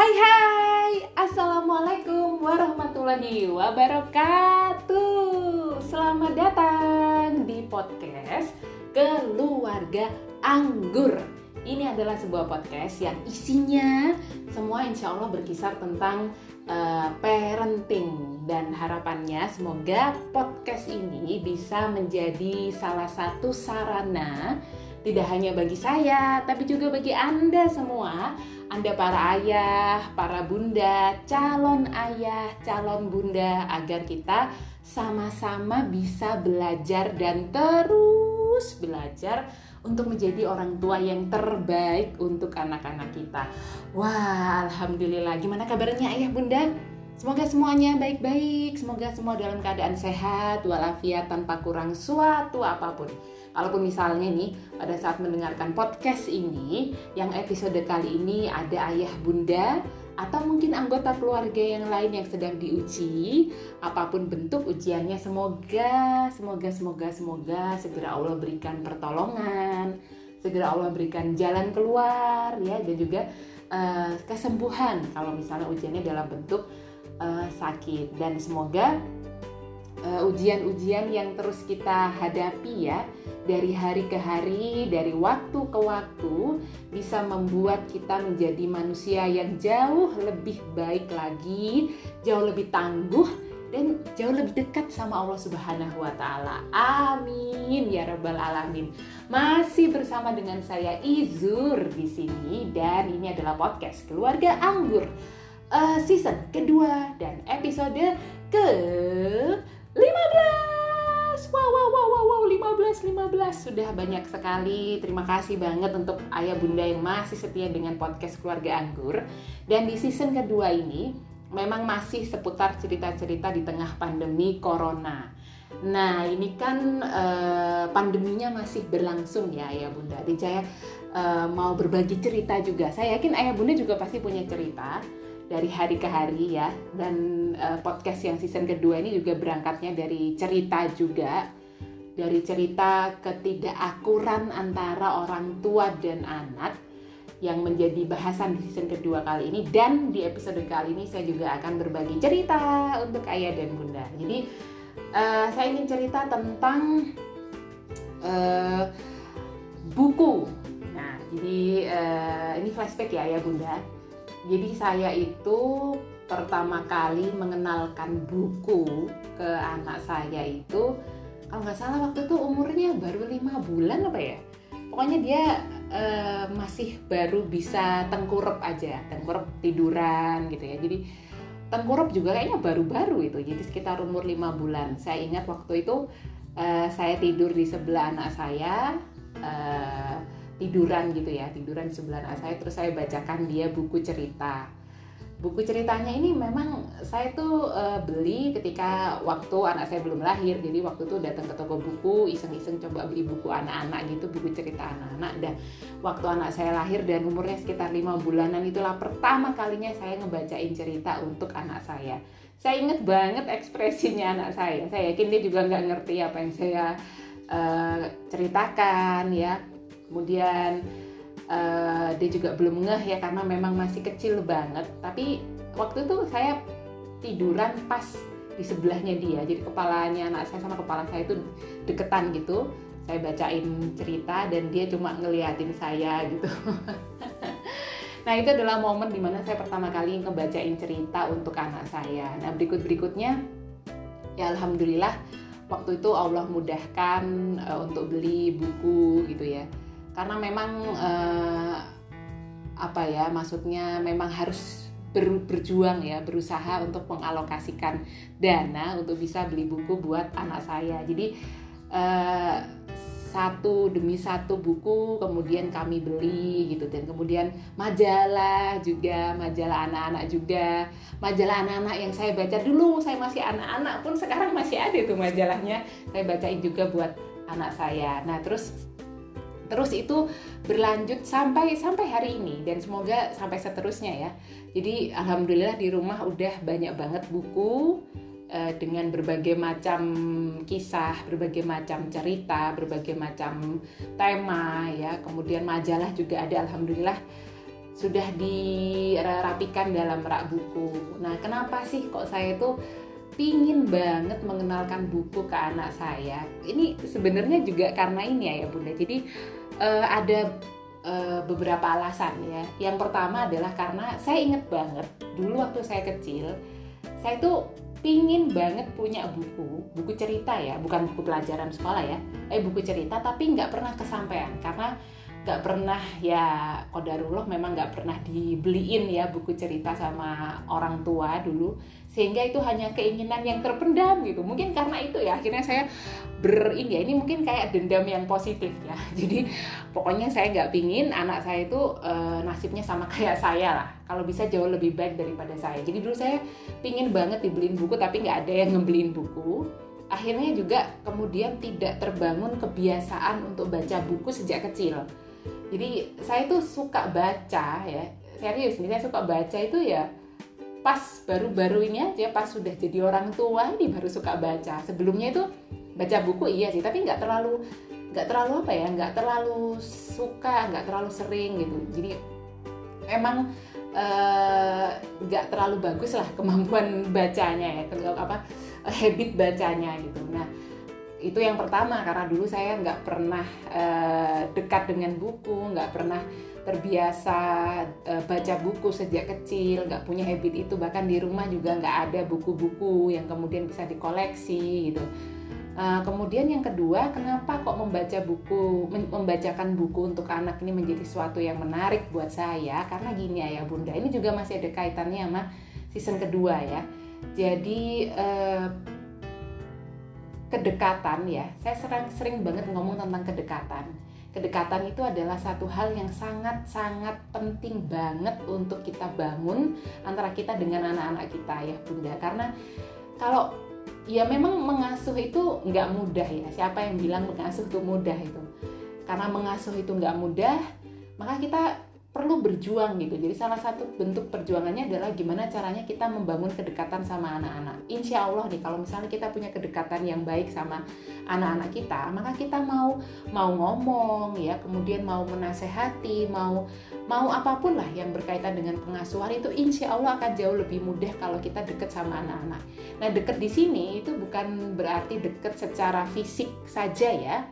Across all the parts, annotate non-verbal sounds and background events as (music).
Hai hai, Assalamualaikum warahmatullahi wabarakatuh. Selamat datang di podcast Keluarga Anggur. Ini adalah sebuah podcast yang isinya semua insya Allah berkisar tentang uh, parenting Dan harapannya semoga podcast ini bisa menjadi salah satu sarana tidak hanya bagi saya, tapi juga bagi Anda semua, Anda para ayah, para bunda, calon ayah, calon bunda, agar kita sama-sama bisa belajar dan terus belajar untuk menjadi orang tua yang terbaik untuk anak-anak kita. Wah, alhamdulillah. Gimana kabarnya ayah bunda? Semoga semuanya baik-baik, semoga semua dalam keadaan sehat, walafiat tanpa kurang suatu apa pun. Kalaupun misalnya nih pada saat mendengarkan podcast ini yang episode kali ini ada ayah bunda atau mungkin anggota keluarga yang lain yang sedang diuji apa pun bentuk ujiannya semoga semoga semoga semoga segera Allah berikan pertolongan segera Allah berikan jalan keluar ya dan juga uh, kesembuhan kalau misalnya ujiannya dalam bentuk uh, sakit. Dan semoga ujian-ujian uh, yang terus kita hadapi ya dari hari ke hari, dari waktu ke waktu bisa membuat kita menjadi manusia yang jauh lebih baik lagi, jauh lebih tangguh dan jauh lebih dekat sama Allah Subhanahu wa taala. Amin ya rabbal alamin. Masih bersama dengan saya Izur di sini dan ini adalah podcast Keluarga Anggur uh, season kedua dan episode ke 15 wow wow wow wow wow. 15 15 sudah banyak sekali. Terima kasih banget untuk ayah bunda yang masih setia dengan podcast keluarga anggur. Dan di season kedua ini memang masih seputar cerita-cerita di tengah pandemi corona. Nah ini kan uh, pandeminya masih berlangsung ya ayah bunda. Dan saya uh, mau berbagi cerita juga. Saya yakin ayah bunda juga pasti punya cerita dari hari ke hari ya. Dan uh, podcast yang season kedua ini juga berangkatnya dari cerita juga. Dari cerita ketidakakuran antara orang tua dan anak yang menjadi bahasan di season kedua kali ini. Dan di episode kali ini saya juga akan berbagi cerita untuk ayah dan bunda. Jadi uh, saya ingin cerita tentang uh, buku. Nah jadi uh, ini flashback ya ayah bunda jadi saya itu pertama kali mengenalkan buku ke anak saya itu kalau nggak salah waktu itu umurnya baru lima bulan apa ya? Pokoknya dia uh, masih baru bisa tengkurap aja tengkurap tiduran gitu ya. Jadi tengkurap juga kayaknya baru-baru itu jadi sekitar umur lima bulan. Saya ingat waktu itu uh, saya tidur di sebelah anak saya uh, tiduran gitu ya tiduran di sebelah anak saya terus saya bacakan dia buku cerita. Buku ceritanya ini memang saya tuh uh, beli ketika waktu anak saya belum lahir jadi waktu itu datang ke toko buku iseng-iseng coba beli buku anak-anak gitu buku cerita anak-anak. Dan waktu anak saya lahir dan umurnya sekitar lima bulanan itulah pertama kalinya saya ngebacain cerita untuk anak saya. Saya inget banget ekspresinya anak saya. Saya yakin dia juga nggak ngerti apa yang saya uh, ceritakan ya kemudian uh, dia juga belum ngeh ya karena memang masih kecil banget. Tapi waktu itu saya tiduran pas di sebelahnya dia. Jadi kepalanya anak saya sama kepala saya itu deketan gitu. Saya bacain cerita dan dia cuma ngeliatin saya gitu. (laughs) Nah itu adalah momen di mana saya pertama kali ngebacain cerita untuk anak saya. Nah berikut berikutnya ya alhamdulillah waktu itu Allah mudahkan uh, untuk beli buku gitu ya karena memang uh, apa ya maksudnya memang harus ber, berjuang ya berusaha untuk mengalokasikan dana untuk bisa beli buku buat anak saya. Jadi uh, satu demi satu buku kemudian kami beli gitu. Dan kemudian majalah juga majalah anak-anak juga majalah anak-anak yang saya baca dulu saya masih anak-anak pun sekarang masih ada tuh majalahnya. Saya bacain juga buat anak saya. Nah terus terus itu berlanjut sampai sampai hari ini dan semoga sampai seterusnya ya jadi alhamdulillah di rumah udah banyak banget buku uh, dengan berbagai macam kisah berbagai macam cerita berbagai macam tema ya kemudian majalah juga ada alhamdulillah sudah dirapikan dalam rak buku. Nah, kenapa sih kok saya itu pingin banget mengenalkan buku ke anak saya? Ini sebenarnya juga karena ini ya, ya Bunda. Jadi uh, ada uh, beberapa alasan ya. Yang pertama adalah karena saya inget banget dulu waktu saya kecil, saya itu pingin banget punya buku, buku cerita ya, bukan buku pelajaran sekolah ya, eh buku cerita tapi nggak pernah kesampaian karena nggak pernah ya kodarullah memang nggak pernah dibeliin ya buku cerita sama orang tua dulu. Sehingga itu hanya keinginan yang terpendam gitu. Mungkin karena itu ya akhirnya saya ber ini ya ini mungkin kayak dendam yang positif ya. (laughs) Jadi pokoknya saya nggak pingin anak saya itu e, nasibnya sama (laughs) kayak saya lah. Kalau bisa jauh lebih baik daripada saya. Jadi dulu saya pingin banget dibeliin buku tapi nggak ada yang ngebeliin buku. Akhirnya juga kemudian tidak terbangun kebiasaan untuk baca buku sejak kecil jadi saya tuh suka baca ya. Serius nih saya suka baca itu ya pas baru-baru ini aja pas sudah jadi orang tua ini baru suka baca. Sebelumnya itu baca buku iya sih tapi nggak terlalu nggak terlalu apa ya nggak terlalu suka nggak terlalu sering gitu. Jadi emang eh, nggak terlalu bagus lah kemampuan bacanya ya apa habit bacanya gitu. Nah itu yang pertama karena dulu saya nggak pernah uh, dekat dengan buku nggak pernah terbiasa uh, baca buku sejak kecil nggak punya habit itu. Bahkan di rumah juga nggak ada buku-buku yang kemudian bisa dikoleksi gitu. Uh, kemudian yang kedua kenapa kok membaca buku membacakan buku untuk anak ini menjadi sesuatu yang menarik buat saya? Karena gini ya bunda ini juga masih ada kaitannya sama season kedua ya. Jadi uh, kedekatan ya. Saya sering sering banget ngomong tentang kedekatan. Kedekatan itu adalah satu hal yang sangat-sangat penting banget untuk kita bangun antara kita dengan anak-anak kita ya bunda. Karena kalau ya memang mengasuh itu nggak mudah ya. Siapa yang bilang mengasuh itu mudah itu? Karena mengasuh itu nggak mudah maka kita perlu berjuang gitu. Jadi salah satu bentuk perjuangannya adalah gimana caranya kita membangun kedekatan sama anak-anak. Insya Allah nih kalau misalnya kita punya kedekatan yang baik sama anak-anak kita, maka kita mau mau ngomong ya, kemudian mau menasehati, mau mau apa pun lah yang berkaitan dengan pengasuhan itu insya Allah akan jauh lebih mudah kalau kita deket sama anak-anak. Nah deket di sini itu bukan berarti deket secara fisik saja ya,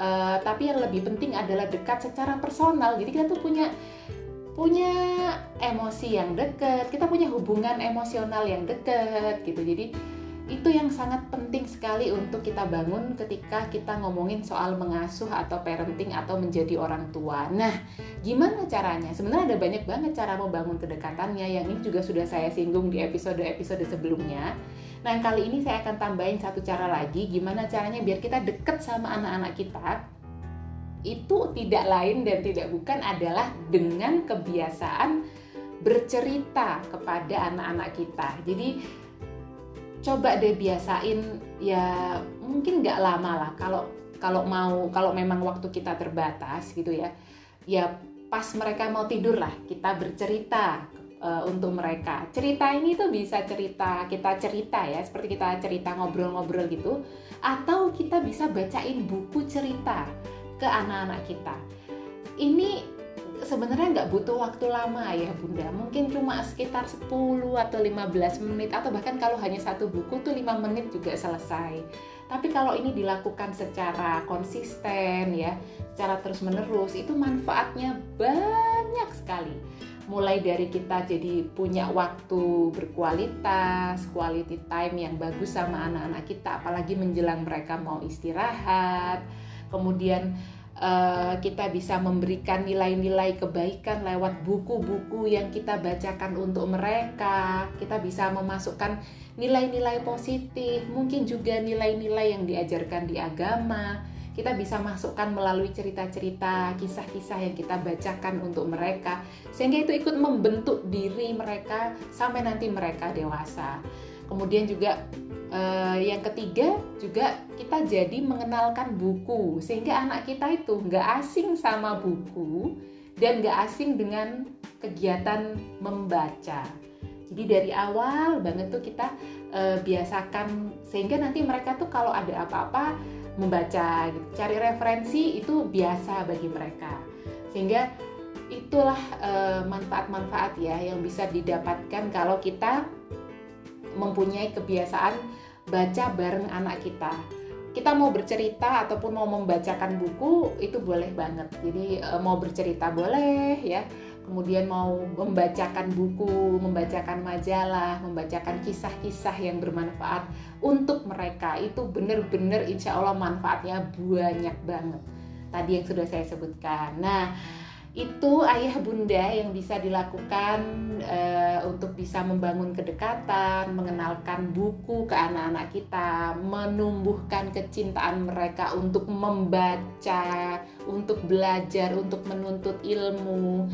Uh, tapi yang lebih penting adalah dekat secara personal. Jadi kita tuh punya punya emosi yang dekat, kita punya hubungan emosional yang dekat gitu. Jadi itu yang sangat penting sekali untuk kita bangun ketika kita ngomongin soal mengasuh atau parenting atau menjadi orang tua. Nah, gimana caranya? Sebenarnya ada banyak banget cara membangun kedekatannya yang ini juga sudah saya singgung di episode-episode sebelumnya. Nah, kali ini saya akan tambahin satu cara lagi gimana caranya biar kita deket sama anak-anak kita itu tidak lain dan tidak bukan adalah dengan kebiasaan bercerita kepada anak-anak kita. Jadi coba deh biasain ya mungkin nggak lama lah. Kalau kalau mau kalau memang waktu kita terbatas gitu ya ya pas mereka mau tidur lah kita bercerita uh, untuk mereka. Cerita ini tuh bisa cerita kita cerita ya seperti kita cerita ngobrol-ngobrol gitu atau kita bisa bacain buku cerita ke anak-anak kita. Ini sebenarnya nggak butuh waktu lama ya bunda. Mungkin cuma sekitar 10 atau 15 menit atau bahkan kalau hanya satu buku tuh 5 menit juga selesai. Tapi kalau ini dilakukan secara konsisten ya secara terus menerus itu manfaatnya banyak sekali. Mulai dari kita jadi punya waktu berkualitas, quality time yang bagus sama anak-anak kita, apalagi menjelang mereka mau istirahat, kemudian uh, kita bisa memberikan nilai-nilai kebaikan lewat buku-buku yang kita bacakan untuk mereka. Kita bisa memasukkan nilai-nilai positif, mungkin juga nilai-nilai yang diajarkan di agama. Kita bisa masukkan melalui cerita-cerita, kisah-kisah yang kita bacakan untuk mereka, sehingga itu ikut membentuk diri mereka sampai nanti mereka dewasa. Kemudian juga uh, yang ketiga juga kita jadi mengenalkan buku sehingga anak kita itu nggak asing sama buku dan nggak asing dengan kegiatan membaca. Jadi dari awal banget tuh kita uh, biasakan sehingga nanti mereka tuh kalau ada apa-apa membaca, gitu. cari referensi itu biasa bagi mereka. Sehingga itulah uh, manfaat-manfaat ya yang bisa didapatkan kalau kita mempunyai kebiasaan baca bareng anak kita kita mau bercerita ataupun mau membacakan buku itu boleh banget jadi uh, mau bercerita boleh ya kemudian mau membacakan buku, membacakan majalah, membacakan kisah-kisah yang bermanfaat untuk mereka itu benar-benar insya Allah manfaatnya banyak banget. Tadi yang sudah saya sebutkan. Nah, itu ayah bunda yang bisa dilakukan uh, untuk bisa membangun kedekatan, mengenalkan buku ke anak-anak kita, menumbuhkan kecintaan mereka untuk membaca, untuk belajar, untuk menuntut ilmu,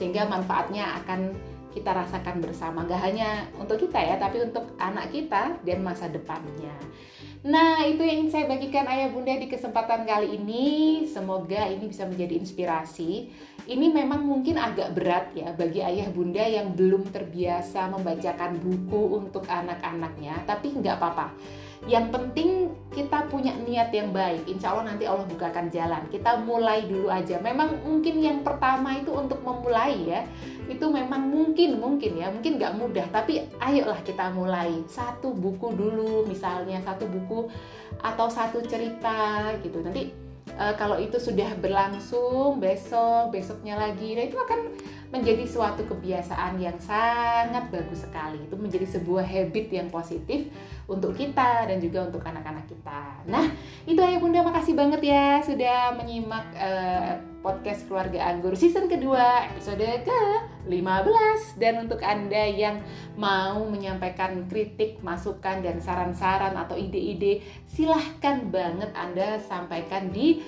sehingga manfaatnya akan kita rasakan bersama. Gak hanya untuk kita ya, tapi untuk anak kita dan masa depannya. Nah, itu yang ingin saya bagikan ayah bunda di kesempatan kali ini. Semoga ini bisa menjadi inspirasi. Ini memang mungkin agak berat ya bagi ayah bunda yang belum terbiasa membacakan buku untuk anak-anaknya, tapi nggak apa-apa yang penting kita punya niat yang baik insya Allah nanti Allah bukakan jalan kita mulai dulu aja memang mungkin yang pertama itu untuk memulai ya itu memang mungkin mungkin ya. Mungkin nggak mudah tapi ayolah kita mulai. Satu buku dulu misalnya satu buku atau satu cerita gitu. Nanti e, kalau itu sudah berlangsung besok besoknya lagi nah itu akan menjadi suatu kebiasaan yang sangat bagus sekali. Itu menjadi sebuah habit yang positif untuk kita dan juga untuk anak-anak kita. Nah, itu ayah bunda. Makasih banget ya sudah menyimak uh, podcast keluarga anggur season kedua episode ke 15 dan untuk anda yang mau menyampaikan kritik, masukan dan saran-saran atau ide-ide silahkan banget anda sampaikan di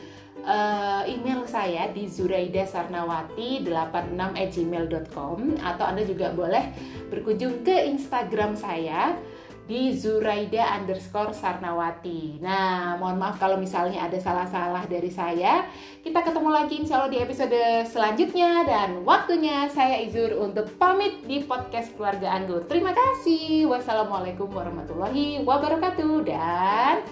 uh, email saya di zuraidasarnawati86@gmail.com atau Anda juga boleh berkunjung ke Instagram saya di Zuraida underscore Sarnawati. Nah, mohon maaf kalau misalnya ada salah-salah dari saya. Kita ketemu lagi insya Allah di episode selanjutnya dan waktunya saya Izur untuk pamit di podcast Keluarga Anggur. Terima kasih. Wassalamualaikum warahmatullahi wabarakatuh dan